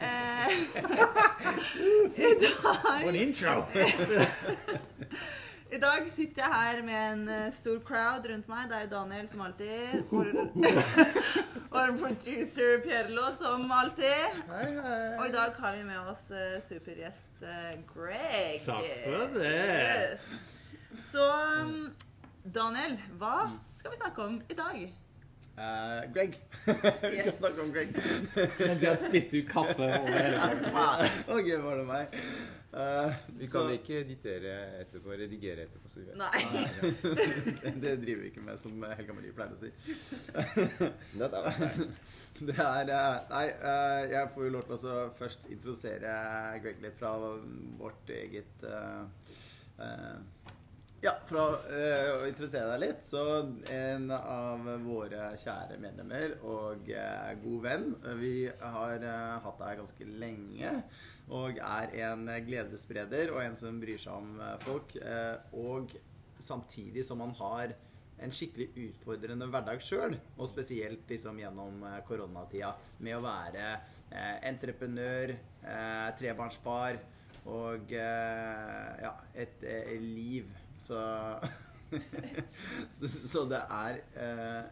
Eh, I dag en intro! I dag sitter jeg her med en eh, stor crowd rundt meg. Det er jo Daniel som alltid. Og, en producer Pierlo som alltid. Hei, hei. Og i dag har vi med oss eh, supergjest Greg. Takk for det. Yes. Så um, Daniel, hva skal vi snakke om i dag? Eh, Greg. Vi Yes. snakke om Greg. Mens jeg spytter ut kaffe over hele. Ah, ok, var det meg. Uh, Vi så- kan ikke editere etterpå, redigere etterpå. Så vi vet. Nei. det driver vi ikke med, som Helga Marie pleier å si. Det er eh, Nei, uh, jeg får jo lov til å først introdusere Greg litt fra vårt eget uh, eh, Ja, for å å interessere deg litt. Så en av våre kjære medlemmer og uh, god venn Vi har uh, hatt deg ganske lenge. Og er en gledesspreder og en som bryr seg om folk. Og samtidig som han har en skikkelig utfordrende hverdag sjøl, og spesielt liksom gjennom koronatida, med å være entreprenør, trebarnsfar og ja, et liv. Så så, det er eh,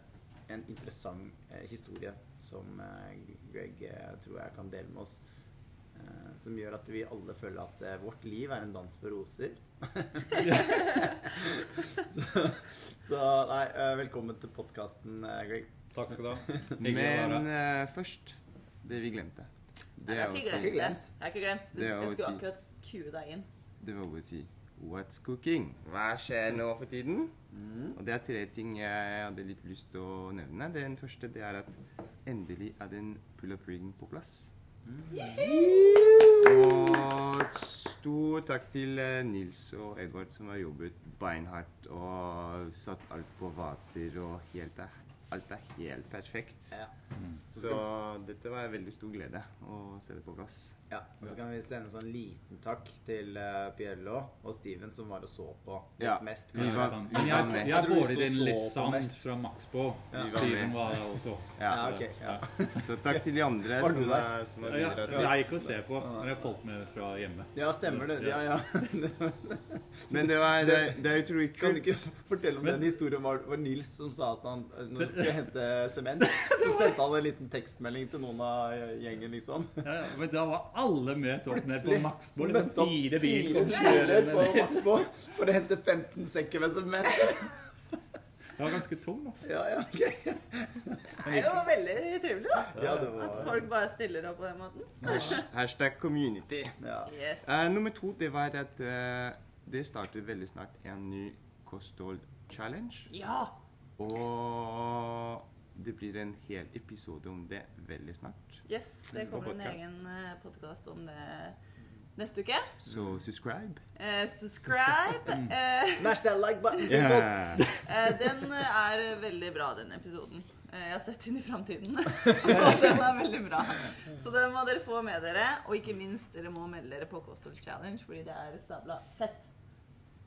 en interessant eh, historie som eh, Greg eh, tror jeg kan dele med oss. eh, som gjør at vi alle føler at vårt liv er en dans på roser. så, så nei, velkommen til podkasten, Greg. Takk skal du ha. Men eh, først det vi glemte. Det er ikke glemt. Det Jeg har ikke glemt. Det er Jeg skulle akkurat kue deg inn. Det var å si What's cooking? Hva skjer nå for tiden? Og det er tre ting jeg hadde litt lyst til å nevne. Den første det er at endelig er den pull-up-ringen på plass. Og stor takk til eh, Nils og Edvard som har jobbet beinhardt og satt alt på vater og helt er, alt er helt perfekt. Ja. Så dette var en veldig stor glede å se det på plass. Ja, og så kan vi sende en sånn liten takk til uh, Pierlo og Steven som var og så på litt Ja. mest. Vi var- vi var med. jeg jeg båret inn litt sand fra Maxbo. Ja. Steven var der også. Ja, Ja. ok. Ja. Så takk til de andre som, som har Ja, bidratt. jeg gikk og se på, men jeg folk med fra hjemme. ja, stemmer det. Ja, ja. Men det, var, det, det er utrolig Kan du ikke fortelle om Men- den historien var, var Nils som sa at han eh, når han skulle hente sement, så sendte han en liten tekstmelding til noen av gjengen, liksom. Ja, ja, men da var alle møter opp ned på Maxbo. Liksom fire biler på. Maxbo for å hente 15 sekker med sement. Det var ganske tung, da. Ja, ja, ok. Det er jo veldig trivelig, da. Ja, det At folk bare stiller opp på den måten. Hashtag community. ja. Yes. Uh, nummer to, det var at uh, det starter veldig snart en ny kosthold challenge. Ja. Og det blir en hel episode om det veldig snart. Yes, det kommer en egen podkast om det neste uke. Så subscribe. Eh, subscribe. Eh, Smash that like button. Yeah. eh, den er veldig bra, den episoden. Eh, jeg har sett inn i framtiden, og den er veldig bra. Så den må dere få med dere. Og ikke minst, dere må melde dere på Kosthold Challenge, fordi det er stabla fett.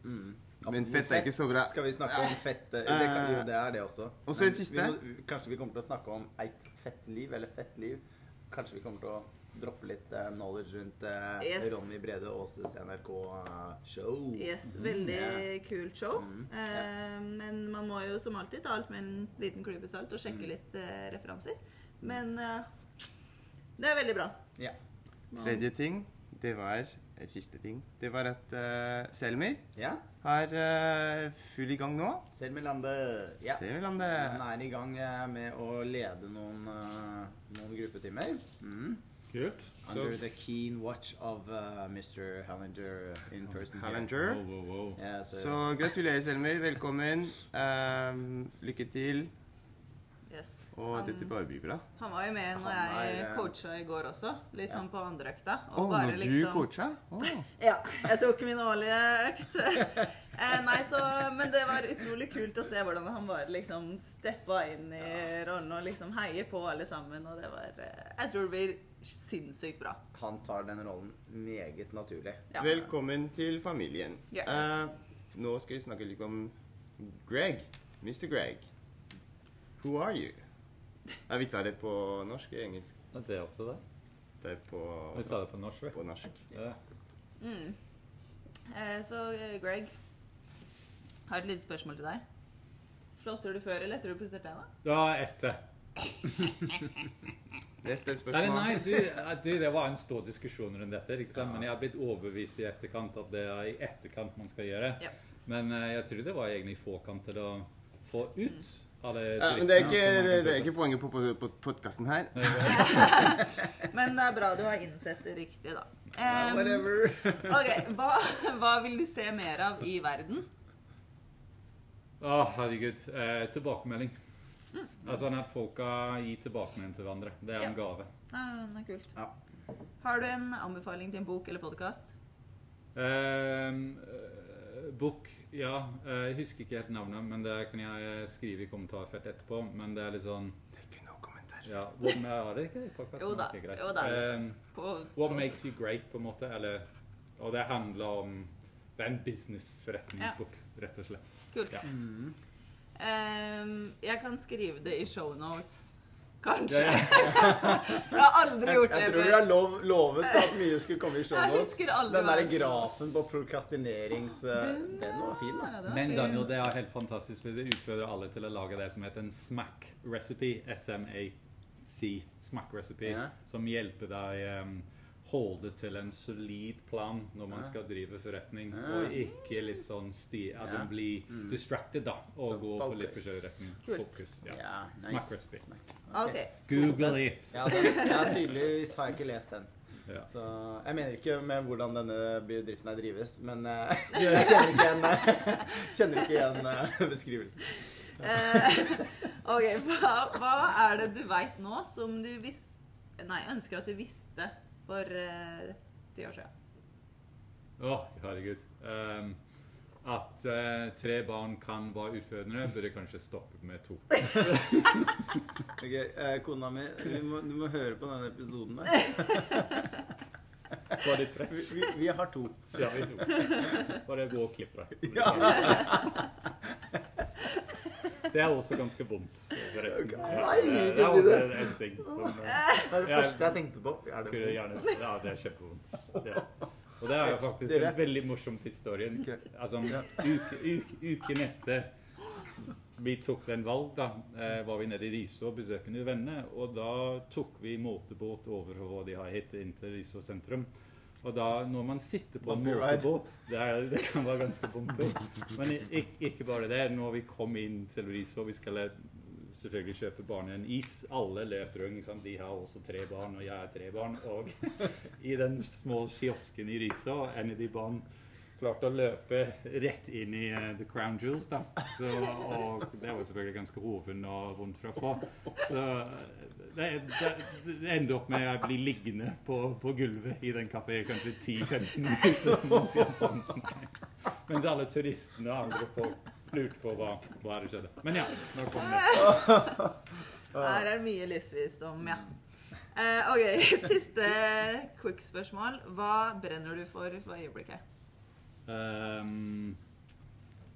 Mm. Men fett er ikke så bra. Skal vi snakke om fett? eh, Det kan, jo, det er det også. Og så det siste. vi må- Kanskje vi kommer til å snakke om eit fett liv, eller fett liv. Kanskje vi kommer til å droppe litt eh, knowledge rundt eh, Yes. Ronny Brede Aases NRK-show. Yes, Veldig mm. kult show. Mm, Eh, men man må jo som alltid ta alt med en liten klype salt og sjekke litt eh, referanser. Men det er veldig bra. Ja. Tredje ting, det var Siste ting, det var at uh, Selmer ja. er uh, full i gang nå. Selmelande. Ja. Selmerlandet. Han er i gang uh, med å lede noen, eh, noen gruppetimer. Mm. Kult. Under Under the keen watch of uh, Mr. Hallinger in person. Hallinger. wow, wow, wow. Yeah, så, Så gratulerer, Selmer. Velkommen. Ehm, lykke til. Yes. Og Han- dette bare blir bra. Han var jo med når er, jeg eh, coacha i går også. Litt Ja. sånn på andre økta. Og bare når du liksom- coacha? Oh. Ja, jeg tok min årlige økt. Eh, nei, så, men det var utrolig kult å se hvordan han bare liksom steppa inn i rollen og liksom heier på alle sammen. Og det var eh, Jeg tror det blir sinnssykt bra. Han tar den rollen meget naturlig. Ja. Velkommen til familien. Yes. Eh, nå skal vi snakke litt om Greg. Mr. Greg. Who are you? Ta det på norsk eller engelsk. Det er opp til deg. Det er på, Vi tar det på norsk. vi. på norsk. Ja. Mm. Eh, så eh, Greg, har et lite spørsmål til deg. Flåser du før eller etter du pusser tenna? Ja, etter. Neste spørsmål. nei du, du, det var en stor diskusjon rundt dette. ikke sant? Men jeg har blitt overbevist i etterkant at det er i etterkant man skal gjøre. Ja. Men eh, jeg tror det var egentlig i forkant til å få ut alle Ja, men det er ikke, det, det er ikke poenget på, på, på podkasten her. Men det er bra du har innsett det riktig, da. Ja, whatever. ok, hva, hva vil du se mer av i verden? Å, herregud. Eh, tilbakemelding. Altså at folka gir tilbakemelding til hverandre. Det er en gave. Ja, det er kult. Ja. Har du en anbefaling til en bok eller podkast? Ehm, Bok Ja, eh, jeg husker ikke helt navnet, men det kan jeg skrive i kommentarfelt etterpå. Men det er litt sånn Det er ikke noe kommentar. ja, what, Er det ikke det i podkasten. Jo da. Jo da. Um, På, what makes you great, på en måte? Eller, og det handler om Det er en business-forretningsbok, rett og slett. Kult. Ja. Mm. Um, jeg kan skrive det i shownotes. Kanskje. Ja, jeg har aldri Jeg, gjort jeg det tror vi har lov, lovet at mye skulle komme i show shownotes. Den der grafen på prokrastinerings... Den, Den var fin, da. Ja, var Men. Daniel, det er helt fantastisk. Vi utfordrer alle til å lage det som heter en smack recipe. S-M-A-C. Smack recipe. Ja. Som hjelper deg um, holde til en solid plan når man Ja. skal drive forretning. Ja. Og ikke litt sånn sti... Altså Ja. bli Mm. distracted, da. Og Så gå på litt focus. forskjellig retning. Kult. Fokus. Ja. Yeah, nei. Smack recipe. Smack. Okay. Google it! Ja, den, ja, tydeligvis har jeg ikke lest den. Ja. Så jeg mener ikke med hvordan denne bedriften her drives, men uh, jeg kjenner ikke igjen, eh, kjenner ikke igjen uh, beskrivelsen. Eh, ok, hva, hva er det du veit nå som du vis Nei, ønsker at du visste for eh, ti år siden? Å, herregud. Um, at uh, tre barn kan være utfødende, burde kanskje stoppe med to. Ok, eh, Kona mi, du må, du må høre på denne episoden her. Få litt press. Vi, vi, vi har to. Ja, vi to. Bare gå og klippe. Ja. Det er også ganske vondt, forresten. Det er også det. en ting som eh, Det er det første jeg tenkte på. Er det Ja, det er kjempevondt. Ja. Og det er jo faktisk en veldig morsom historie. Altså, uke, uke, uken etter vi tok den valg, da, eh, var vi nede i Riså og besøkte noen venner. Og da tok vi måtebåt over hva de har hett, inn til Riså sentrum. Og da, når man sitter på en motorbåt det, er, det kan være ganske bumpy. Men ikke, ikke bare det. Når vi kom inn til Riso, vi skulle selvfølgelig kjøpe barnet en is. Alle løp rundt. De har også tre barn, og jeg har tre barn. Og i den små kiosken i Riso, en av de barn klarte å løpe rett inn i uh, The Crown Jewels, da. Så, og det var selvfølgelig ganske roven og vondt fra få Så eh, det, det, det endte opp med jeg blir liggende på, på gulvet i den kafeen kanskje 10-15 minutter mens sang. Mens alle turistene og andre folk lurte på hva, hva det skjedde. Men ja, nå kom det. Her er mye livsvisdom, ja. Uh, ok, siste quick-spørsmål. Hva brenner du for for øyeblikket? Um,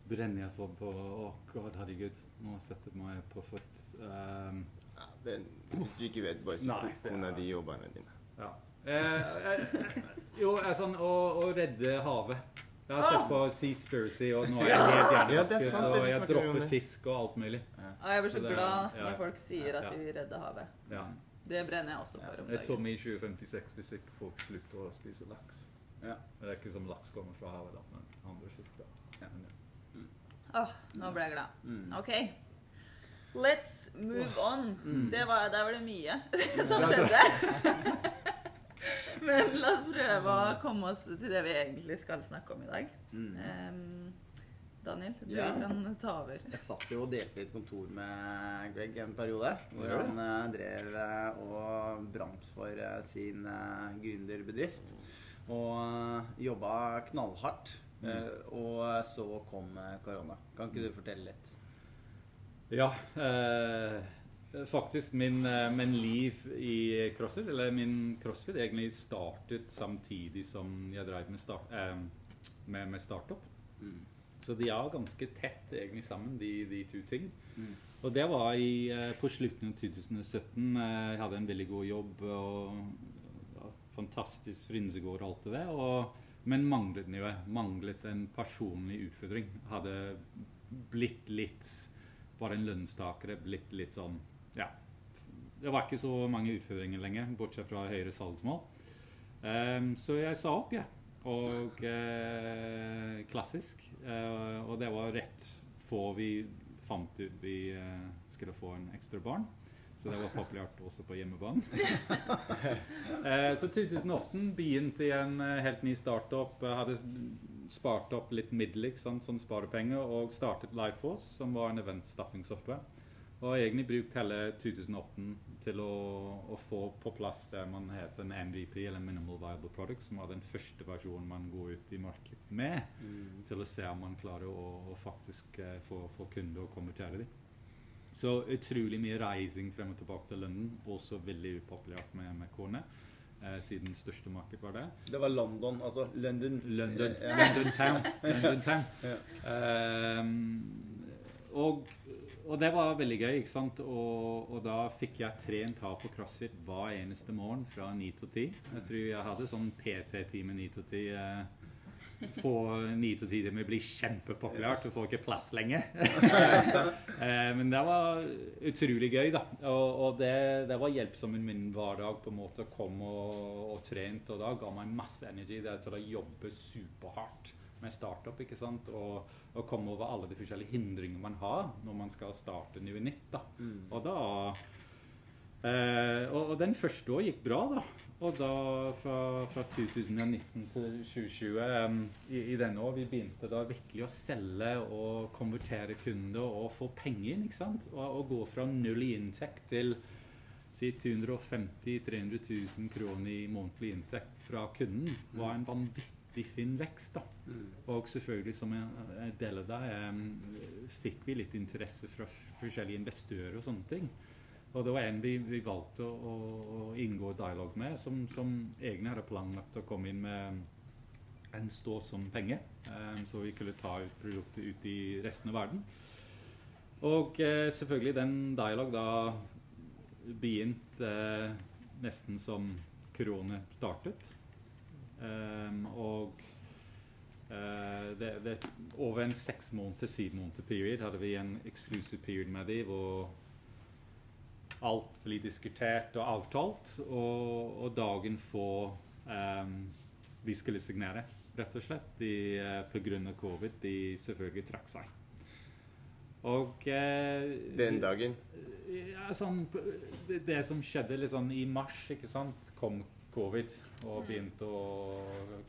brenner jeg for på Å, god, herregud. Nå setter jeg meg på fot. Um, Ja, den, hvis du ikke vet, bare si hvordan de er- og barna dine. Ja. Eh, eh, jo, er sånn å, å redde havet. Jeg har sett på Seaspiracy, og nå er jeg helt det er hjernevasket, Ja, det og jeg dropper det. fisk og alt mulig. Ah, jeg blir så Så det glad ja. når folk sier at Ja. de vil redde havet. Ja. Det brenner jeg også for. om Jeg tar dagen. Tommy i 2056 hvis ikke folk slutter å spise laks. Ja. Det er ikke som laks kommer fra havet, da, men andre fisk. da. Ja. Mm. Oh, Åh, nå ble jeg glad. Mm. Ok. Let's move on. Mm. Det var, der var det mye som skjedde. Men la oss prøve å komme oss til det vi egentlig skal snakke om i dag. Mm. Um, Daniel. Du Ja. kan ta over. Jeg satt jo og delte litt kontor med Greg en periode. Hvor Ja. han eh, drev eh, og brant for eh, sin gründerbedrift. Og eh, jobba knallhardt. Mm. og så kom eh, korona. Kan ikke du fortelle litt? Ja, eh, faktisk min, eh, min liv i CrossFit, eller min CrossFit egentlig startet samtidig som jeg drev med, start, eh, med, med startup. Så de er ganske tett egentlig sammen, de, de to ting. Mm. Og det var i, eh, på slutten av 2017. eh, Jeg hadde en veldig god jobb og fantastisk frynsegård og alt det der. Men manglet noe. Manglet en personlig utfordring. Hadde blitt litt Bare en lønnstakere. Blitt litt sånn Ja. Det var ikke så mange utfordringer lenger, bortsett fra høyere salgsmål. Um, så jeg sa opp, jeg. Og eh, klassisk. Eh, og det var rett før vi fant ut vi eh, skulle få en ekstra barn. Så det var populært også på hjemmebane. eh, så 2018 begynte jeg en eh, helt ny startup. Jeg hadde spart opp litt midler, sant, sånn sparepenger, og startet Lifeforce, som var en event-staffing-software. Og har egentlig brukt hele 2018 til å, å få på plass det man heter en MVP, eller Minimal Viable Product, som var den første versjonen man går ut i markedet med, til å se om man klarer å, å faktisk eh, få, få kunder og konvertere dem. Så utrolig mye reising frem og tilbake til London, også veldig upopulært med, med kone, eh, siden største marked var det. Det var London, altså London. London, Ja. London Town. London Town. Ja. Ehm, og, og det var veldig gøy, ikke sant? Og, og da fikk jeg trent her på CrossFit hver eneste morgen fra 9 til 10. Jeg tror jeg hadde sånn PT-time 9 til 10. Eh, få ni til ti timer blir kjempepopulært, du får ikke plass lenger. Eh, Men det var utrolig gøy, da. Og, og det, det var i min hverdag på en måte å komme og, og trent, og da ga meg masse energi det til å jobbe superhardt med startup, ikke sant? Og, og komme over alle de forskjellige hindringene man har når man skal starte noe nytt, da. Og da Eh, og, og den første år gikk bra, da. Og da fra, fra 2019 til 2020 um, i, i denne år, vi begynte da virkelig å selge og konvertere kunder og få penger inn. ikke sant? Og, og gå fra null i inntekt til si 250 000-300 000 kroner i månedlig inntekt fra kunden var en vanvittig fin vekst. da. Og selvfølgelig som en en del av det em, fikk vi litt interesse fra forskjellige investører og sånne ting. Og det var en vi, vi valgte å, å, inngå dialog med, som, som egentlig hadde planlagt å komme inn med en stå som penger, em, så vi kunne ta ut produktet ut i resten av verden. Og uh, selvfølgelig den dialog da begynte uh, nesten som korona startet. Um, og uh, det, det, over en seks måneder, syv måneder period hadde vi en exclusive period med dem alt blir diskutert og avtalt, og, og dagen får um, vi skulle signere, rett og slett, de, uh, på grunn av covid, de selvfølgelig trakk seg. Og uh, Den dagen. ja, sånn, det, det som skjedde sånn i mars, ikke sant, kom covid og begynte å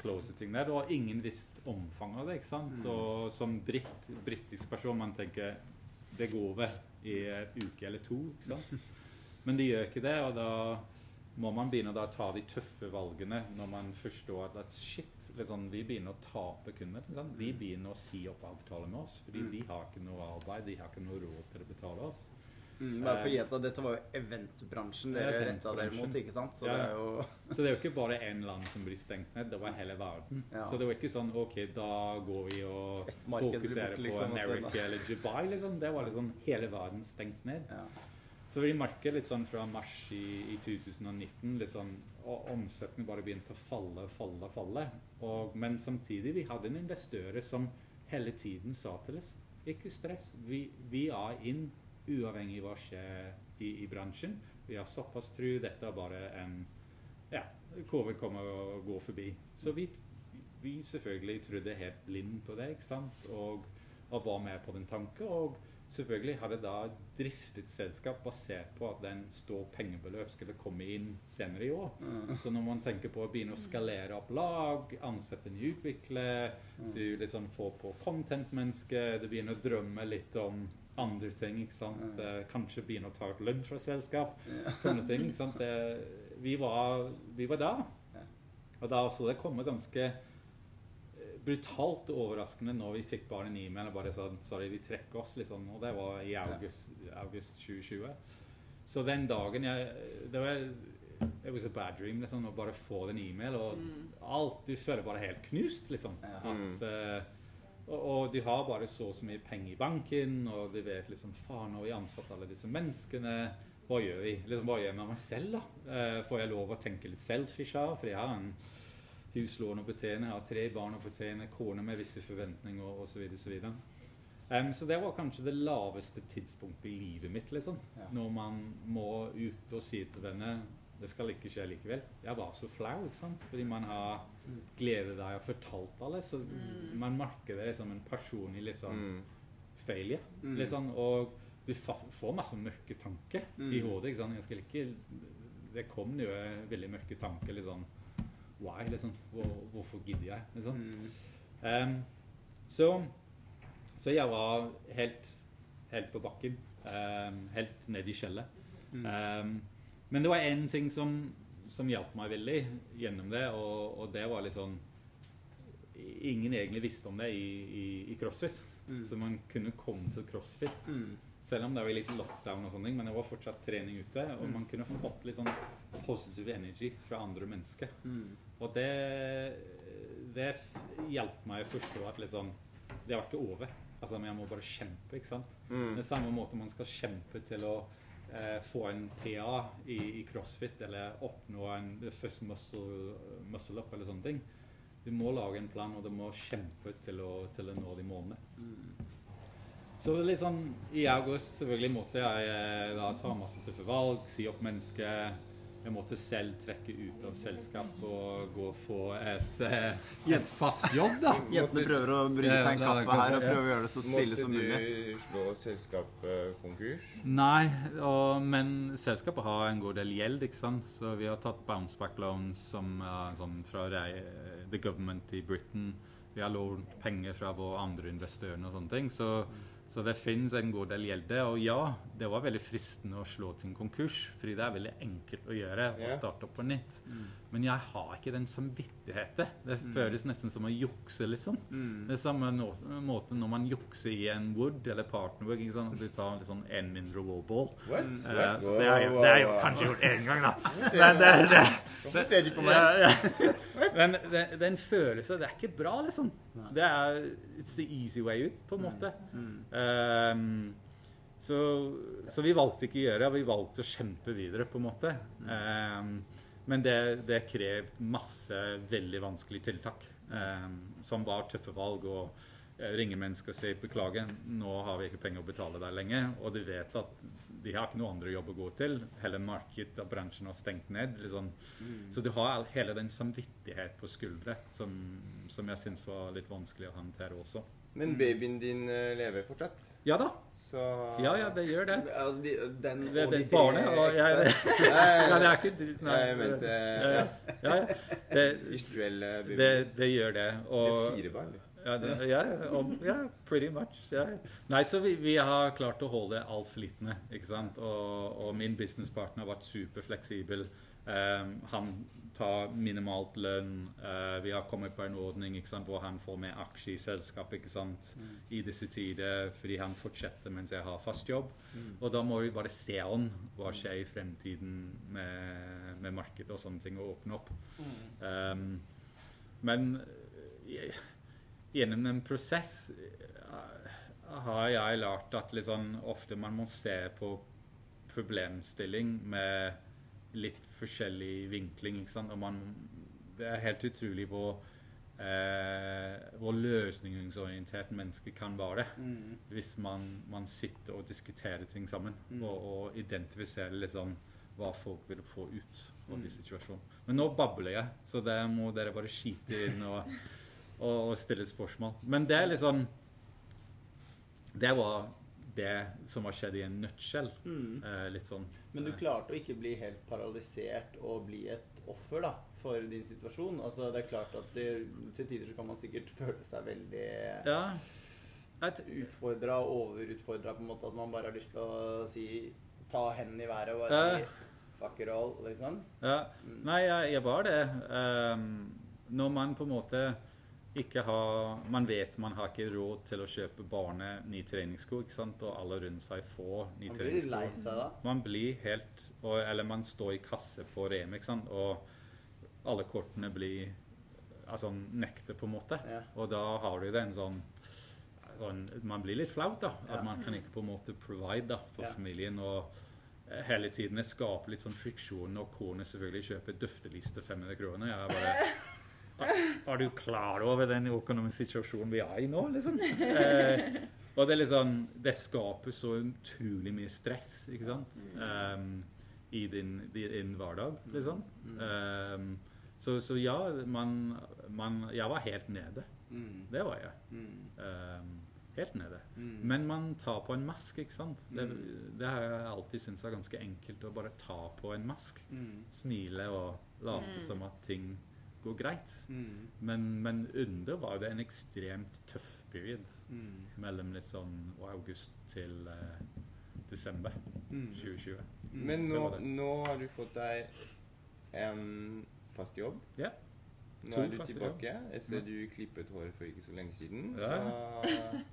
close ting der. Og ingen visste omfanget av det. ikke sant? Og som britt, britisk person man tenker det går over i en uke eller to. ikke sant? Men de gjør ikke det, og da må man begynne å ta de tøffe valgene når man forstår at, shit, liksom, vi begynner å tape kunder. Liksom. De begynner å si opp avtaler med oss, fordi de har ikke noe arbeid, de har ikke noe råd til å betale oss. Mm, bare for å gjette, dette var jo eventbransjen dere retta dere mot, ikke sant? Så Ja. det er jo Så det er jo ikke bare én land som blir stengt ned, det var hele verden. Ja. Så det var ikke sånn OK, da går vi og fokuserer bort, liksom, på America eller Dubai, liksom. Det var liksom hele verden stengt ned. ja. Så vi merker litt sånn fra mars i, i 2019 litt sånn, og omsetningen bare begynte å falle, falle, falle. Og, men samtidig, vi hadde en investorer som hele tiden sa til oss ikke stress, vi, vi er inn uavhengig av hva skjer i, i bransjen. Vi har såpass tro, dette er bare en Ja, covid kommer å gå forbi. Så vi, vi selvfølgelig trodde helt blind på det, ikke sant? Og, og var med på den tanken. Og selvfølgelig hadde da driftet selskap basert på at den stor pengebeløp skulle komme inn senere i år. Så når man tenker på å begynne å skalere opp lag, ansette nye utviklere, du liksom får på content-mennesker, du begynner å drømme litt om andre ting, ikke sant? Eh, Kanskje begynne å ta ut lønn fra selskap, sånne ting, ikke sant? Det, vi, var, vi var der. Ja. Og da så det kommer ganske eh, brutalt overraskende når vi fikk bare en e-mail og bare sånn Sorry, vi trekker oss sånn. Og det var i august, august 2020. Så den dagen jeg Det var It was a bad dream, liksom, å bare få den e-mail, og alt Du føler bare helt knust, liksom. Ja. At, eh, og, og du har bare så og så mye penger i banken, og de vet liksom Faen, nå har vi ansatt alle disse menneskene. Hva gjør vi? Liksom, hva gjør jeg med meg selv, da? Eh, får jeg lov å tenke litt selfish her? For jeg har en huslån å betjene, har tre barn å betjene, kone med visse forventninger osv. Så, videre, så, um, så det var kanskje det laveste tidspunktet i livet mitt. liksom. Ja. Når man må ut og si til denne det skal ikke skje likevel. Jeg var så flau, ikke sant? fordi man har gledet deg og fortalt alle. Så man merker det som en personlig liksom, Mm. failure. Mm. Liksom, og du får masse mørke tanker Mm. i hodet. ikke sant? Jeg skal ikke, det kom jo veldig mørke tanker. liksom, Why? liksom, Hvor, Hvorfor gidder jeg? liksom. Mm. Ehm, så, så jeg var helt, helt på bakken. Um, helt ned i skjellet. Mm. Men det var én ting som, som hjalp meg veldig gjennom det, og, og det var litt sånn Ingen egentlig visste om det i, i, i CrossFit. Mm. Så man kunne komme til CrossFit Mm. selv om det var litt lockdown og sånne ting, men det var fortsatt trening ute, og man kunne fått litt sånn positive energy fra andre mennesker. Mm. Og det, det hjalp meg å forstå at liksom, det var ikke over. Altså, men jeg må bare kjempe, ikke sant? Mm. Det samme måte man skal kjempe til å eh, få en PA i, i CrossFit, eller oppnå en first muscle, muscle up, eller sånne ting. Du må lage en plan, og du må kjempe til å, til å nå de målene. Mm. Så litt sånn i august selvfølgelig måtte jeg eh, da ta masse tøffe valg, si opp mennesker. Jeg måtte selv trekke ut av selskap og gå og få et, eh, et fast jobb, da. Jentene prøver å brygge seg en kaffe her og prøver prøve å gjøre det så stille som mulig. du slå selskapet konkurs? Nei, og, men selskapet har en god del gjeld, ikke sant. Så vi har tatt bounce back loans som, sånn fra rei- the government i Britain. Vi har lånt penger fra våre andre investorer og sånne ting. Så, så det finnes en god del gjeld. Og ja, det var veldig fristende å slå en konkurs, fordi det er veldig enkelt å gjøre å starte opp på nytt. Men jeg har ikke den samvittigheten. Det føles nesten som å jukse, liksom. Mm. Det er samme måte når man jukser i en wood eller Partnerwood. ikke sant? Du tar liksom en mindre wallball. What? Uh, What? Wow, det har jeg, det har jeg jo wow. kanskje gjort én gang, da. Men det, det, Hvorfor ser du på meg? ja, ja. Men det, den følelsen Det er ikke bra, liksom. Det er It's the easy way ut, på en måte. Ehm, så, så vi valgte ikke å gjøre det. Vi valgte å kjempe videre, på en måte. Ehm, men det, det krevde masse veldig vanskelige tiltak. eh, som var tøffe valg. og eh, ringe mennesker og si beklager, nå har vi ikke penger å betale deg lenger. Og de vet at de har ikke noe andre jobb å gå til. Hele markedet og bransjen har stengt ned. Liksom. Så du har all- hele den samvittighet på skuldre som, som jeg syns var litt vanskelig å håndtere også. Men babyen din eh, lever fortsatt, Ja da. så Ja, ja, det gjør det. Den Det, og de barnet, og jeg, det, ekte. ja, det er ikke Nei. Jeg mente Ja, ja. ja, ja. Det, det, det gjør det. Det er fire barn. Ja, det, ja, om- ja, pretty much. Yeah. Nei, så vi, vi har klart å holde alt flytende, ikke sant? Og, og min businesspartner har vært superfleksibel. Um, han tar minimalt lønn. Uh, vi har kommet på en ordning sant, hvor han får med aksjer i selskapet ikke sant? i disse tider, fordi han fortsetter mens jeg har fast jobb. Og da må vi bare se an hva skjer i fremtiden med, med markedet og sånne ting, og åpne opp. Um, men eh, gjennom en prosess eh, har jeg lært at liksom, ofte man må se på problemstilling med litt forskjellig vinkling. Ikke sant? Og man, det er helt utrolig hvor, eh, hvor løsningsorientert mennesker kan være. Mm. Hvis man, man sitter og diskuterer ting sammen og, og identifiserer liksom, hva folk vil få ut av de situasjonene. Men nå babler jeg, så det må dere bare skite inn og, og, og stille spørsmål. Men det er litt sånn Det var det som har skjedd i en nutshell. Eh, litt sånn. Men du eh, klarte å ikke bli helt paralysert og bli et offer da, for din situasjon. Altså, det er klart at det, til tider så kan man sikkert føle seg veldig Ja. Utfordra og overutfordra på en måte. At man bare har lyst til å si Ta hendene i været og bare si fuck it all, liksom. ja. Nei, jeg, jeg var det. Um, når man på en måte ikke ha Man vet man har ikke råd til å kjøpe barnet nye treningssko, ikke sant? og alle rundt seg får nye Man blir treningssko. lei seg da. Man blir helt og, Eller man står i kasse på Rem, ikke sant? og alle kortene blir Altså nekter, på en måte. Ja. Og da har du det en sånn, sånn Man blir litt flaut, da. At Ja. man kan ikke på en måte provide da, for Ja. familien. og eh, hele tiden skape litt sånn friksjon når kone selvfølgelig kjøper dufteliste 500 kroner. Jeg bare er, du klar over den økonomiske situasjonen vi er i nå, liksom? Eh, og det er liksom Det skaper så utrolig mye stress, ikke sant? Um, I din, din hverdag, liksom. Um, så, så ja, man, man Jeg var helt nede. Det var jeg. Um, helt nede. Men man tar på en mask, ikke sant? Det, det har jeg alltid syntes er ganske enkelt å bare ta på en mask. Smile og late som at ting går greit. Mm. Men, men under var det en ekstremt tøff period Mm. mellom litt sånn august til eh, desember Mm. 2020. Men nå, nå har du fått deg en fast jobb. Ja. Nå To er du tilbake. Jeg ser du klippet håret for ikke så lenge siden. Ja. Så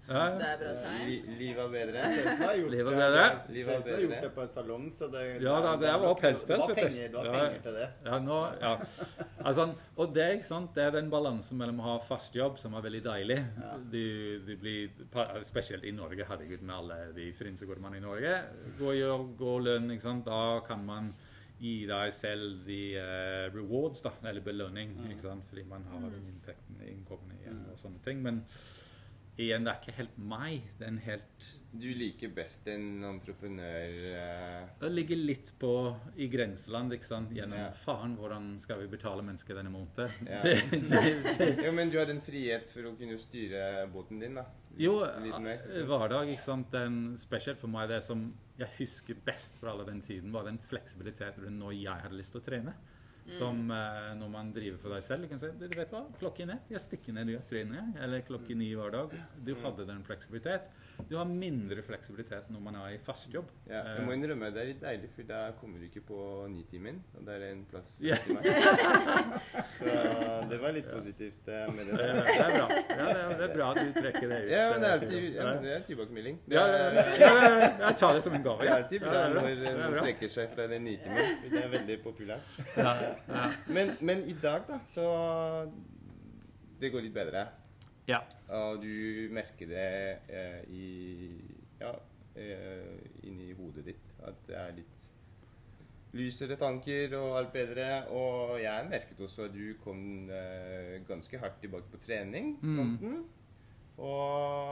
Ja, Det er bra li, livet er bedre. Livet det- bedre. Gjort det på en salong, så det Ja da, det var pelspels, vet du. har Ja. penger til det. Ja, nå, ja. Altså, og det, ikke sant, det er den balansen mellom å ha fast jobb, som er veldig deilig Ja. du, du blir, Spesielt i Norge, herregud, med alle de frynsegårdene i Norge. Gå og gjør, god lønn, ikke sant. Da kan man gi deg selv de uh, rewards, da, eller belønning, ikke sant? fordi man har den inntekten, innkommende igjen og sånne ting. Men igjen, det er ikke helt meg. Det er en helt Du liker best en entreprenør eh, Det ligger litt på i grenseland, ikke sant? Gjennom Ja. faen, hvordan skal vi betale mennesker denne måneden? Ja. Det- det- det- Jo, men du hadde en frihet for å kunne styre båten din, da. Jo, Litt mer. hverdag, ikke sant. Den, spesielt for meg, det som jeg husker best fra all den tiden, var den fleksibiliteten når jeg hadde lyst til å trene. Som eh, når man driver for deg selv. Du kan si du vet hva, klokken ett, jeg stikker ned trening. Eller klokken ni hver dag. Du hadde den fleksibilitet. Du har mindre fleksibilitet når man er i fast jobb. Ja, Eh, jeg må innrømme det er litt deilig, for da kommer du ikke på nitimen. Og det er en plass Ja. til meg. Så det var litt positivt eh, med Det det. er, det er bra. Ja, det, er, det er bra at du trekker det ut. Ja, men det er alltid ja, men det er tilbakemelding. Ja, ja, ja, jeg tar det som en gave. det er alltid bra det når noen trekker seg fra den nitimen. Det er veldig populært. Ja, ja. Men, men i dag, da, så Det går litt bedre. ja. Og du merker det eh, i Ja, eh, inni hodet ditt. At det er litt lysere tanker og alt bedre. Og jeg merket også at du kom eh, ganske hardt tilbake på trening. Mm. Og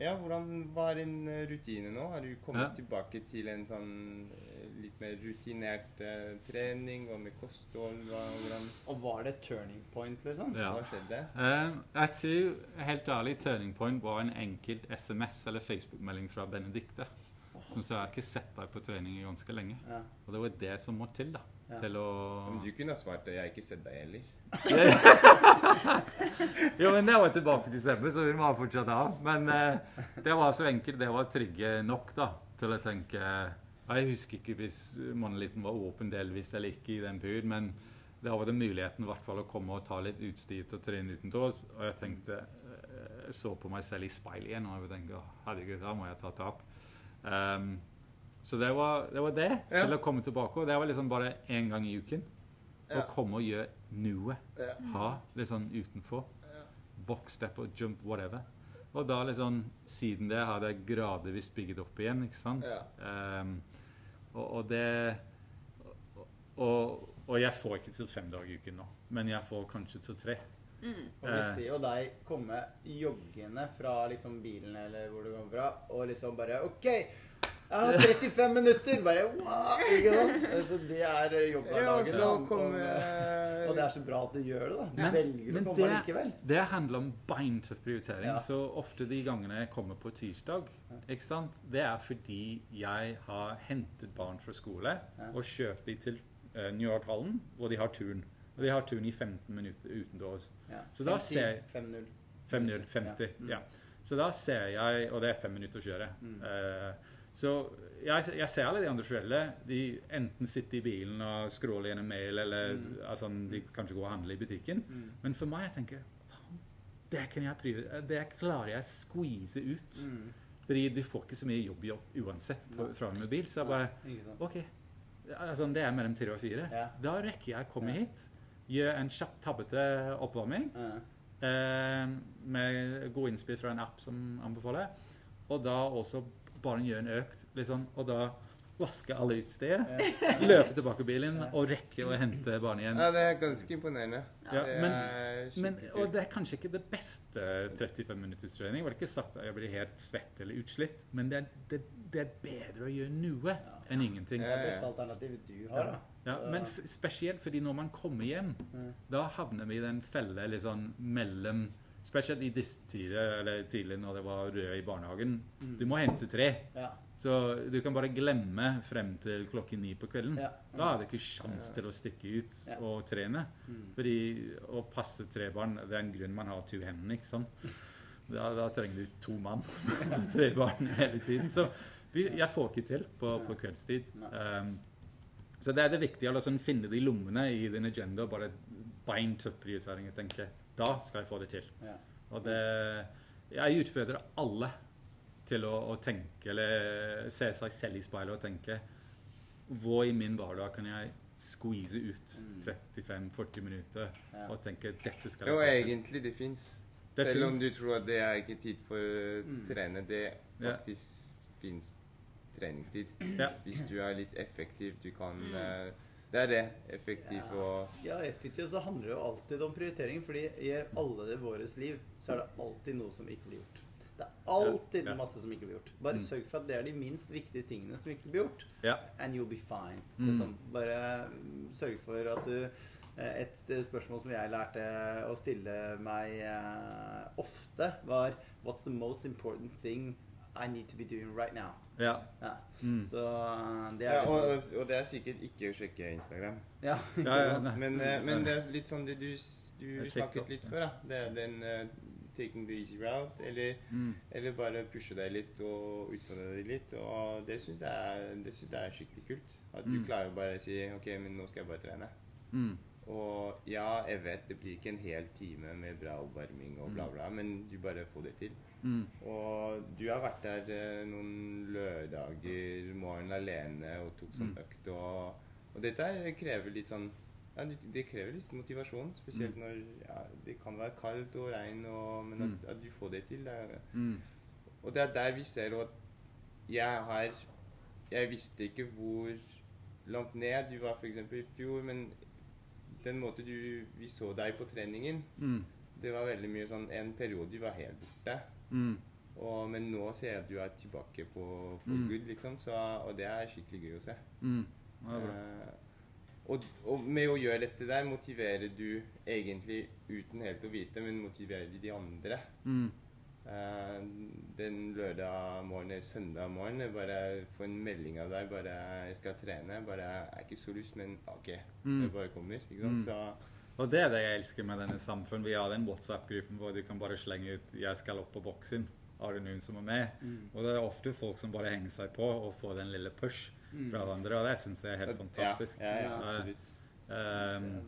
ja, hvordan var en rutine nå? Har du kommet Ja. tilbake til en sånn eh, litt mer rutinert uh, trening og med kosthold? Hva, hvordan, Og var det turning point, liksom? Ja. hva skjedde? Uh, jeg tror helt ærlig turning point var en enkelt SMS eller Facebook-melding fra Benedicte. Som sa jeg har ikke sett deg på trening i ganske lenge. Ja. Og det var det som må til da. Ja. Til å Men du kunne ha svart at Jeg har ikke sett deg heller. Jo, men det var tilbake til desember, så vi må fortsatt ha. Men eh, det var så enkelt. Det var trygge nok da, til å tenke Jeg husker ikke hvis monolitten var åpen delvis eller ikke i den perioden, men da var det muligheten i hvert fall å komme og ta litt utstyr å trene utendørs. Og jeg tenkte eh, Jeg så på meg selv i speilet igjen, og jeg tenkte «Å, herregud, da må jeg ta tap. Um, så det var det, var det Ja. til å komme tilbake. Og det var liksom bare én gang i uken. Ja. Å komme og gjøre noe. Ja. Ha litt sånn utenfor. Box, step og jump, whatever. Og da liksom, siden det har jeg gradvis bygget opp igjen, ikke sant? Ja. Ehm, og, og det og, og jeg får ikke til fem dager i uken nå, men jeg får kanskje til tre. Og vi Eh. ser jo deg komme joggende fra liksom bilen eller hvor du kommer fra, og liksom bare OK, Har 35 minutter! Bare wow! Ikke sant? Altså, det er Ja, og jobbhverdagen. Ja, da. Og, eh, og det er så bra at du gjør det, da. Du Men- velger men å komme det- likevel. Det handler om beintøff prioritering. Ja. Så ofte de gangene jeg kommer på tirsdag, ikke sant? det er fordi jeg har hentet barn fra skole og kjørt dem til uh, New York-hallen, hvor de har turn. Og de har turn i 15 minutter utendørs. Ja. Så da 5-10, ser- 5-0. 5-0, 50. Ja. Mm. Ja. Så da ser jeg Og det er fem minutter å kjøre. Mm. Eh, så jeg, jeg ser alle de andre foreldre. De enten sitter i bilen og scroller gjennom mail, eller Mm. altså, de kanskje går og handler i butikken. Mm. Men for meg, jeg tenker det, kan jeg det klarer jeg å squeeze ut. Mm. Fordi de får ikke så mye jobb, jobb uansett på, fra en mobil. Så jeg bare OK. Altså, det er mellom tre og fire. Ja. Da rekker jeg å komme Ja. hit, gjøre en kjapp, tabbete oppvarming. Ja. Eh, med gode innspill fra en app som anbefaler. Og da også bare gjøre en økt, liksom, og da vaske alle utsteder. Ja. Løpe tilbake bilen Ja. og rekke å hente barnet igjen. Ja, det er ganske imponerende. Ja, det men- er Men, og det er kanskje ikke det beste 35 minutters trening. Det var ikke sagt at jeg blir helt svett eller utslitt, men det er, det, det er bedre å gjøre noe enn ingenting. Det Ja, er beste alternativet du har, da. Ja, men f spesielt fordi når man kommer hjem, Mm. da havner vi i den felle sånn mellom Spesielt i disse tider, eller tidlig når det var rød i barnehagen. Mm. Du må hente tre. Ja. Så du kan bare glemme frem til klokken ni på kvelden. Ja. Da er det ikke sjans til å stikke ut og trene. Mm. Fordi å passe tre barn, det er en grunn man har to hender, ikke sant? Da, da trenger du to mann. tre barn hele tiden. Så vi, jeg får ikke til på, på kveldstid. Um, så det er det viktige å liksom finne de lommene i din agenda. og Bare beintøff prioritering. Jeg tenker, da skal jeg få det til. Ja. Og det, jeg utfordrer alle til å, å tenke, eller se seg selv i speilet og tenke Hvor i min hverdag kan jeg squeeze ut Mm. 35-40 minutter Ja. og tenke dette skal jeg få til. Jo, egentlig det fins. Det Selv om du tror at det er ikke tid for å Mm. trene, det Ja. faktisk fins treningstid. Ja. Hvis du er litt effektiv, du kan Mm. Det er det. Effektiv Ja. og Ja, effektivt så handler det jo alltid om prioritering. fordi i alle det våres liv så er det alltid noe som ikke blir gjort. Det er alltid Ja, masse som ikke blir gjort. Bare Mm. sørg for at det er de minst viktige tingene som ikke blir gjort. Ja. And you'll be fine. Mm. Liksom. Bare mm, sørg for at du eh, Et spørsmål som jeg lærte å stille meg eh, ofte, var What's the most important thing I need to be doing right now? Ja. Ja. Mm. Så eh, det er ja, og, liksom og det er sikkert ikke å sjekke Instagram. Ja. Ja, ja, nei. Men, eh, men det er litt sånn det du, du snakket litt for før, da. Det er den uh, taking the easy route, eller, Mm. eller bare pushe deg litt og utfordre deg litt. Og det syns jeg, er- det synes jeg er skikkelig kult. At du Mm. klarer bare å si OK, men nå skal jeg bare trene. Mm. Og ja, jeg vet det blir ikke en hel time med bra oppvarming og bla, Mm. bla, men du bare får det til. Mm. Og du har vært der eh, noen lørdager morgen alene og tok sånn Mm. økt. Og, og dette her krever litt sånn ja, det- krever litt motivasjon, spesielt Mm. når ja, det kan være kaldt og regn, og, men Mm. at, at du får det til. Er, Mm. og det er der vi ser at jeg har Jeg visste ikke hvor langt ned du var f.eks. i fjor, men den måten du, vi så deg på treningen, Mm. det var veldig mye sånn En periode du var helt borte. Mm. Og, men nå ser jeg at du er tilbake på på Mm. good, liksom. Så, og det er skikkelig gøy å se. Mm. Eh, og, og med å gjøre dette der motiverer du egentlig, uten helt å vite, men motiverer de andre. Mm. Eh, den lørdag morgen eller søndag morgen jeg bare få en melding av deg bare 'Jeg skal trene.' Bare 'Jeg er ikke så lyst, men OK, Mm. jeg bare kommer.' Ikke sant? Mm. Så Og det er det jeg elsker med denne samfunnet. Vi har den WhatsApp-gruppen hvor du kan bare slenge ut 'Jeg skal opp på boksen'. Har du noen som er med? Mm. Og det er ofte folk som bare henger seg på og får den lille push Mm. fra hverandre. Og det syns jeg er helt fantastisk. Ja, ja, ja, absolutt. Um,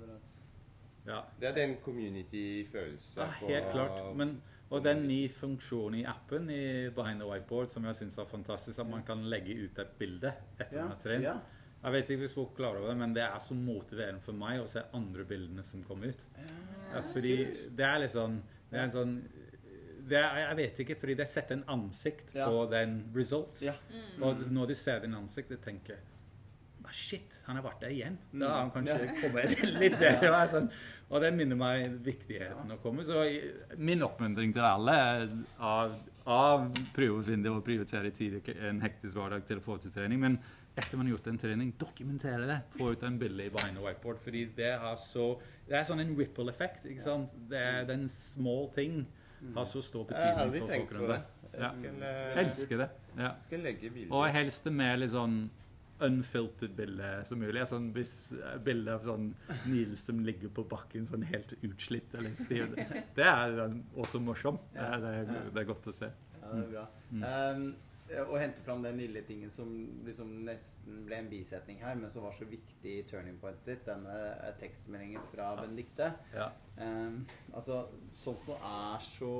ja. Det er den community-følelsen. ja, helt klart. Men, og det er en ny funksjon i appen i Behind the Whiteboard som jeg syns er fantastisk, at man kan legge ut et bilde etter man har trent. Ja. Jeg vet ikke hvis folk klarer over det, men det er så motiverende for meg å se andre bildene som kommer ut. Ja, fordi det er litt sånn Det er en sånn det er, Jeg vet ikke, fordi det setter en ansikt Ja. på den result. Ja. Og når du ser den ansiktet, tenker jeg, shit, han har vært der igjen. Da har han kanskje kommet litt bedre. og Sånn. Og det minner meg viktigheten å komme. Så min oppmuntring til alle er av, av prøve å finne det og prioritere tid i en hektisk hverdag til å få til trening. Men etter man har gjort en trening, dokumentere det. Få ut en bilde i behind the whiteboard. Fordi det har så Det er sånn en ripple-effekt. ikke sant? Det er den small ting har så stor betydning for folk på rundt deg. Jeg Ja. eh, Elsker det. Ja. skal legge. Og helst det med litt sånn unfiltered bilde som mulig. Sånn eh, bilde av sånn Niels som ligger på bakken sånn helt utslitt eller stiv. Det er eh, også morsomt. Det er, det, er, det er godt å se. Ja, det er bra. Mm. Um, å hente fram den lille tingen som liksom nesten ble en bisetning her, men som var så viktig i turning pointet ditt, denne eh, tekstmeldingen fra Benedicte. Ja. Um, altså, sånt noe er så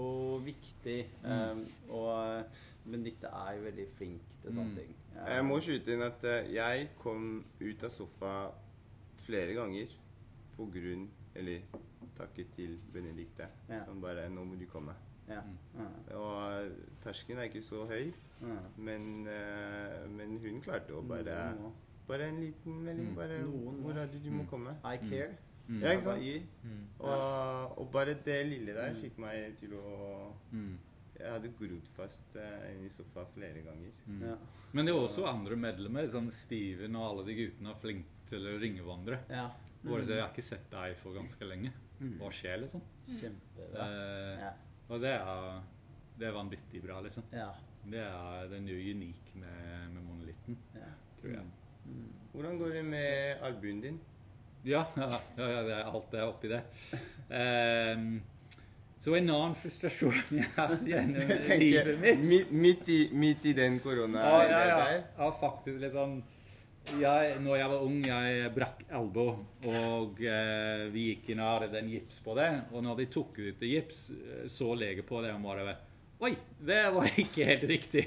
viktig. Um, og Benedicte er jo veldig flink til sånne Mm. ting. Jeg må skyte inn at eh, jeg kom ut av sofa flere ganger på grunn Eller takket til Benedicte, Ja. som bare 'Nå må du komme'. Ja. Mm. Ja. Og terskelen er ikke så høy, Ja. men, eh, men hun klarte å bare Bare en liten melding. Mm. Bare Noen 'Hvor er det du må Mm. komme?' I care. Mm. Ja, ikke sant? Mm. Og, og bare det lille der fikk meg til å Mm. Jeg hadde grodd fast eh, i sofa flere ganger. Mm. Ja. Men det er også andre medlemmer, som Steven og alle de guttene, er flinke til å ringe hverandre. Ja. Bare så 'Jeg har ikke sett deg for ganske lenge'. Mm. Hva skjer, liksom? Kjempebra. Eh, Ja. og det er, det er vanvittig bra, liksom. Ja. Det er, den er jo unik med, med monolitten, ja. tror jeg. Mm. Hvordan går det med albuen din? Ja, ja, ja, ja det er alt er oppi det. Ehm, så en annen frustrasjon jeg har hatt gjennom livet mitt midt, midt, i, midt i den korona Ja, ja, ja. der. ja, faktisk litt sånn jeg, når jeg var ung, jeg brakk elbo, og eh, vi gikk inn og hadde en gips på det. Og når de tok ut det gips, eh, så lege på det og bare Oi, det var ikke helt riktig.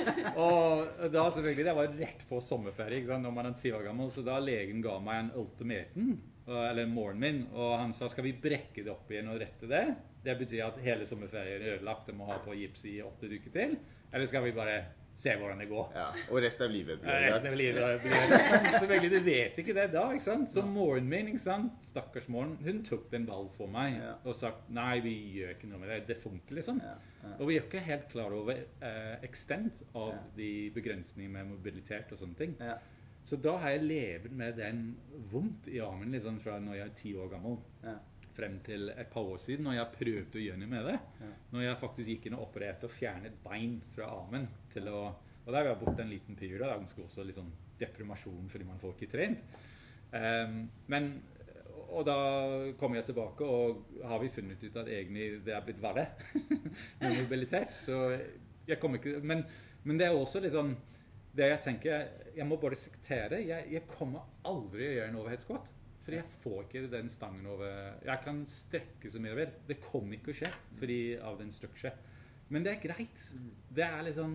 og da selvfølgelig, det var rett før sommerferie ikke sant? når man er ti år gammel, så da legen ga meg en ultimatum, eh, eller moren min, og han sa skal vi brekke det opp igjen og rette det? Det betyr at hele sommerferien er ødelagt, og må ha på gips i åtte uker til. Eller skal vi bare se hvordan det går? Ja, og resten av livet blir Ja, resten av ødelagt. livet blir selvfølgelig, du vet ikke det da, ikke sant? Så moren min, ikke sant? stakkars moren, hun tok den ball for meg Ja. og sagt nei, vi gjør ikke noe med det. Det funker, liksom. Ja. Og vi er ikke helt klar over uh, extent av de begrensningene med mobilitet og sånne ting. Ja. Så da har jeg levd med den vondt i armen liksom fra når jeg er ti år gammel Ja. Frem til et par år siden, når jeg prøvde å gjøre noe med det. Ja. Når jeg faktisk gikk inn og opererte og fjernet bein fra armen til å Og der var jeg borte en liten periode. Det er ganske også litt sånn deprimasjon fordi man får ikke trent. Um, men Og da kommer jeg tilbake, og har vi funnet ut at egentlig det er blitt verre med mobilitet. Så jeg kommer ikke Men, men det er også litt sånn det jeg tenker, Jeg må bare sektere. Jeg, jeg kommer aldri å gjøre en overheadssquat. For jeg får ikke den stangen over Jeg kan strekke så mye jeg vil. Det kommer ikke å skje fordi av den structure. Men det er greit. Det er liksom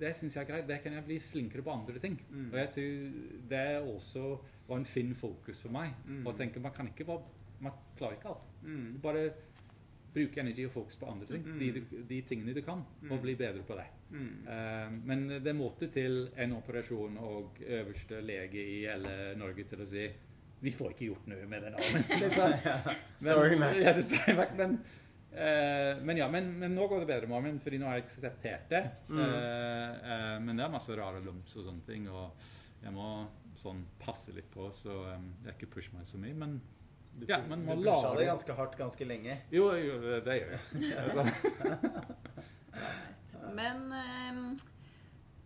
Det syns jeg er greit. Det kan jeg bli flinkere på andre ting. Mm. Og jeg tror det også var en fin fokus for meg. Mm. Å tenke man kan ikke bare Man klarer ikke alt. Mm. Bare bruke energi og fokus på andre ting. Mm. De, de tingene du kan, og Mm. bli bedre på det. Eh, men det måtte til en operasjon og øverste lege i hele Norge til å si vi får ikke gjort noe med den armen. Liksom. Men, Sorry, Mac. Ja, det sorry, Mac, men, uh, men ja, men, men nå går det bedre med armen, fordi nå har jeg akseptert det. Mm. Uh, eh, men det er masse rare lumps og sånne ting, og jeg må sånn passe litt på, så um, jeg ikke pusher meg så mye. Men Du, Ja, men du pusha det ganske hardt ganske lenge. jo, jo det, det gjør jeg. Altså, Men ehm,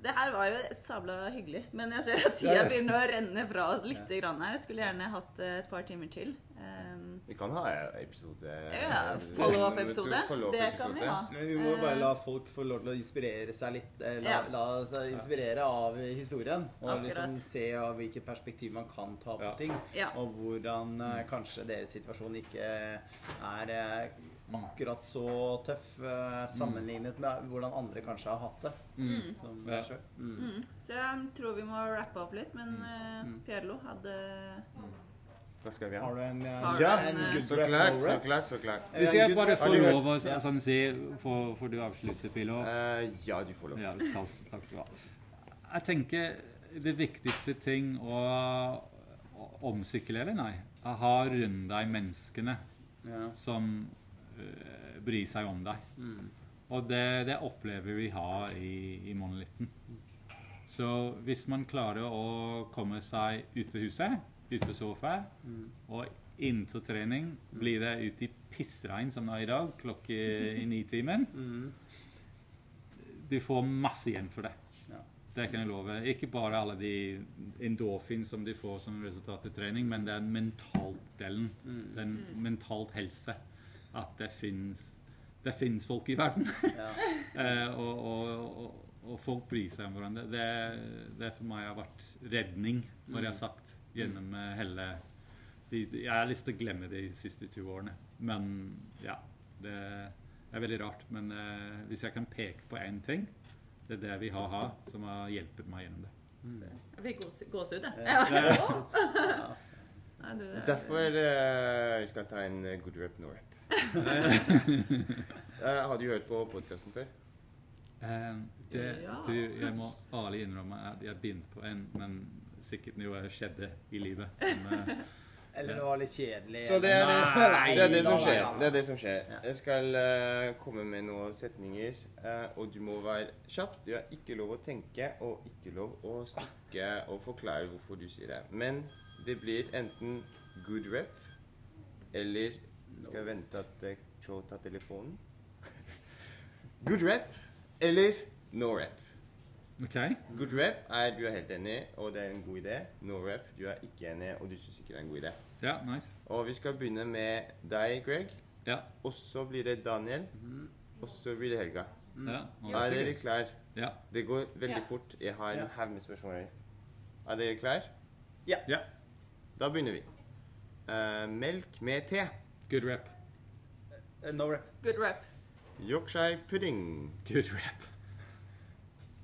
det her var jo sabla hyggelig. Men jeg ser at tida begynner å renne fra oss litt grann her. Jeg skulle gjerne hatt eh, et par timer til. Um, Vi kan ha episode ja, Follow-up-episode. Det kan vi ha. Men vi må bare la folk få lov til å inspirere seg litt. eh, La, Ja. la seg inspirere av historien. Og Akkurat. liksom se av hvilket perspektiv man kan ta på Ja. ting. Ja. Og hvordan eh, kanskje deres situasjon ikke er eh, akkurat så tøff uh, sammenlignet med hvordan andre kanskje har hatt det. mm. Som Ja. deg selv. Mm. Mm. Så jeg tror vi må rappe opp litt. Men uh, Mm. Pierlo hadde Hva skal vi ha? Har du en, uh, ja, en, en eh, Så klart, så klart, så klart. Eh, Hvis jeg bare får lov å sånn si Får får du avslutte, Pilo? Uh, ja, du får lov. Ja, takk, takk skal du ha. Jeg tenker det viktigste ting å, å eller nei, å ha rundt deg menneskene Ja. som eh, bryr seg om deg. Mm. Og det, det opplever vi ha i, i monolitten. Så hvis man klarer å komme seg ut av huset, ut av sofa, Mm. og inn til trening, blir det ut i pissregn som det er i dag, klokke i nitimen, Mm. du får masse igjen for det. Ja. Det kan jeg love. Ikke bare alle de endorfin som du får som resultat av trening, men den mentalt delen. Mm. Den mentalt helse. At det fins folk i verden. Ja. Eh, og, og, og, og folk bryr seg om hverandre. Det, det for meg har vært redning, når jeg har sagt, gjennom eh, hele de, Jeg har lyst til å glemme de siste to årene. Men ja. Det er veldig rart. Men eh, hvis jeg kan peke på én ting, det er det vi har her, som har hjulpet meg gjennom det. Jeg fikk gås- gåsehud, jeg. Ja. Ja. Nei, det- Derfor uh, vi skal ta en eh, good rep, no rep. Eh, har du hørt på podkasten før? Eh, det, du, jeg må ærlig innrømme at jeg begynte på en, men sikkert noe skjedde i livet. Som, eh, Eller det var litt kjedelig. Så det er det, det, er det som skjer. Det er det som skjer. Jeg skal eh, komme med noen setninger, eh, og du må være kjapp. Du har ikke lov å tenke og ikke lov å snakke og forklare hvorfor du sier det. Men det blir enten good rep eller Skal jeg vente at eh, Cho tar telefonen? good rep eller no rep. OK? Good rep er du er helt enig, og det er en god idé. No rep, du er ikke enig, og du syns ikke det er en god idé. Ja, nice. Og vi skal begynne med deg, Greg. Ja. Og så blir det Daniel. Mhm. Og så blir det Helga. ja. Er er dere klare? Ja. Det går veldig Ja. fort. Jeg har en haug med spørsmål. Er dere klare? Ja. ja. Da begynner vi. Uh, melk med te. Good rep. Uh, No rep. Good rep. Yorkshire pudding. Good rep.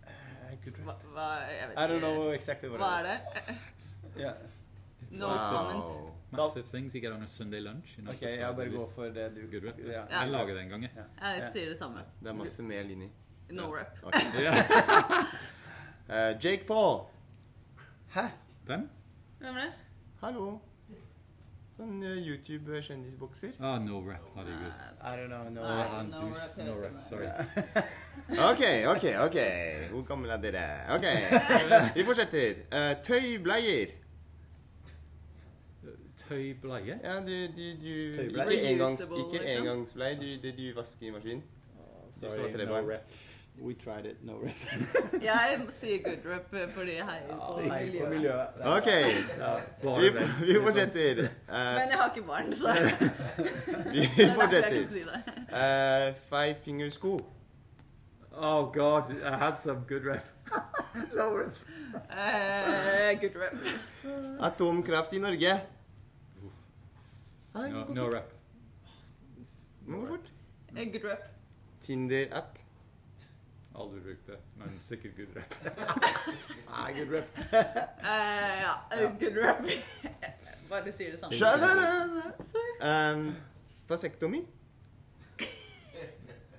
Eh, Good Hva, rep. hva Jeg vet I don't ikke. know exactly what Hva it er is. det? Ja. No comment. Massive things you get on a Sunday lunch. You know, Ok, jeg bare går for det du Good rep. Ja. Ja. Jeg lager det en gang, jeg. Jeg sier det samme. Det er masse mel inni. No rep. Okay. Ja. Eh, Jake Paul. Hæ? Hvem? Hvem er det? Hallo. Sånn eh, YouTube-kjendisbokser. Ah, no rep. Herregud. I don't know. No Nei. Ah, no dus, rep, no heter Sorry. OK, OK. ok. Hvor gammel er dere? OK. Vi fortsetter. Uh, tøybleier. Tøybleie? Ja, du, du, du Tøybleier. Ikke, engangs, ikke liksom. engangsbleie, du, det du vasker i maskin. Sorry, no barn. Rep. We tried it. No rep. Jeg sier good rep eh, fordi jeg heier på Nei, på miljøet. miljøet. OK. Ja. Bare Vi, vent, vi liksom. fortsetter. Eh, Men jeg har ikke barn, så det vi er derfor jeg fortsetter. kan si det. Uh, Fivefingersko. Oh god, I had some good rep. No rep. Eh, good rep. Atomkraft i Norge. Nei, No, gå no fort. rep. Må gå fort. Eh, Good rep. Tinder-app. Aldri brukt det, men sikkert good rep. Nei, good rep. uh, ja, eh, good rep. Bare sier det samme. Skjønner um, Vasektomi.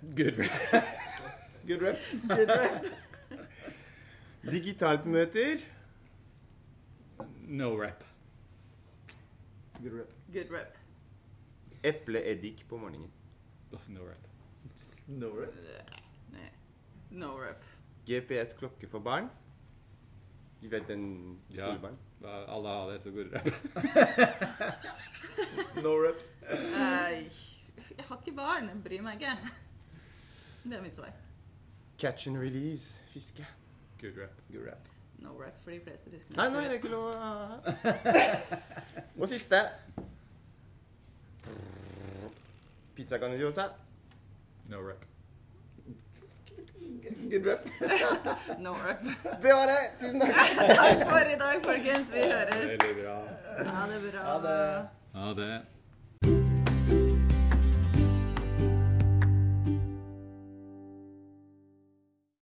Good rep. Good rep. Good rep. Digitalt møter. No rep. Good rep. Good rep. Epleeddik på morgenen. No rep. No rep. No rep. GPS-klokke for barn. Du vet den Ja. skolebarn? Ja. Alle har det, så god rep. No rep. Eh, jeg har ikke barn. Jeg bryr meg ikke. Det er mitt svar. Catch and release. Fiske. Good rep. Good rep. No rep for de fleste fiskene. Nei, nei, det er ikke lov å ha. Og siste. Pizza Grandiosa. No rep. Good rep. No rep. Det var det! Tusen takk. Takk for i dag, folkens. Vi høres. Veldig bra. Ha det bra. Ha det. Ha det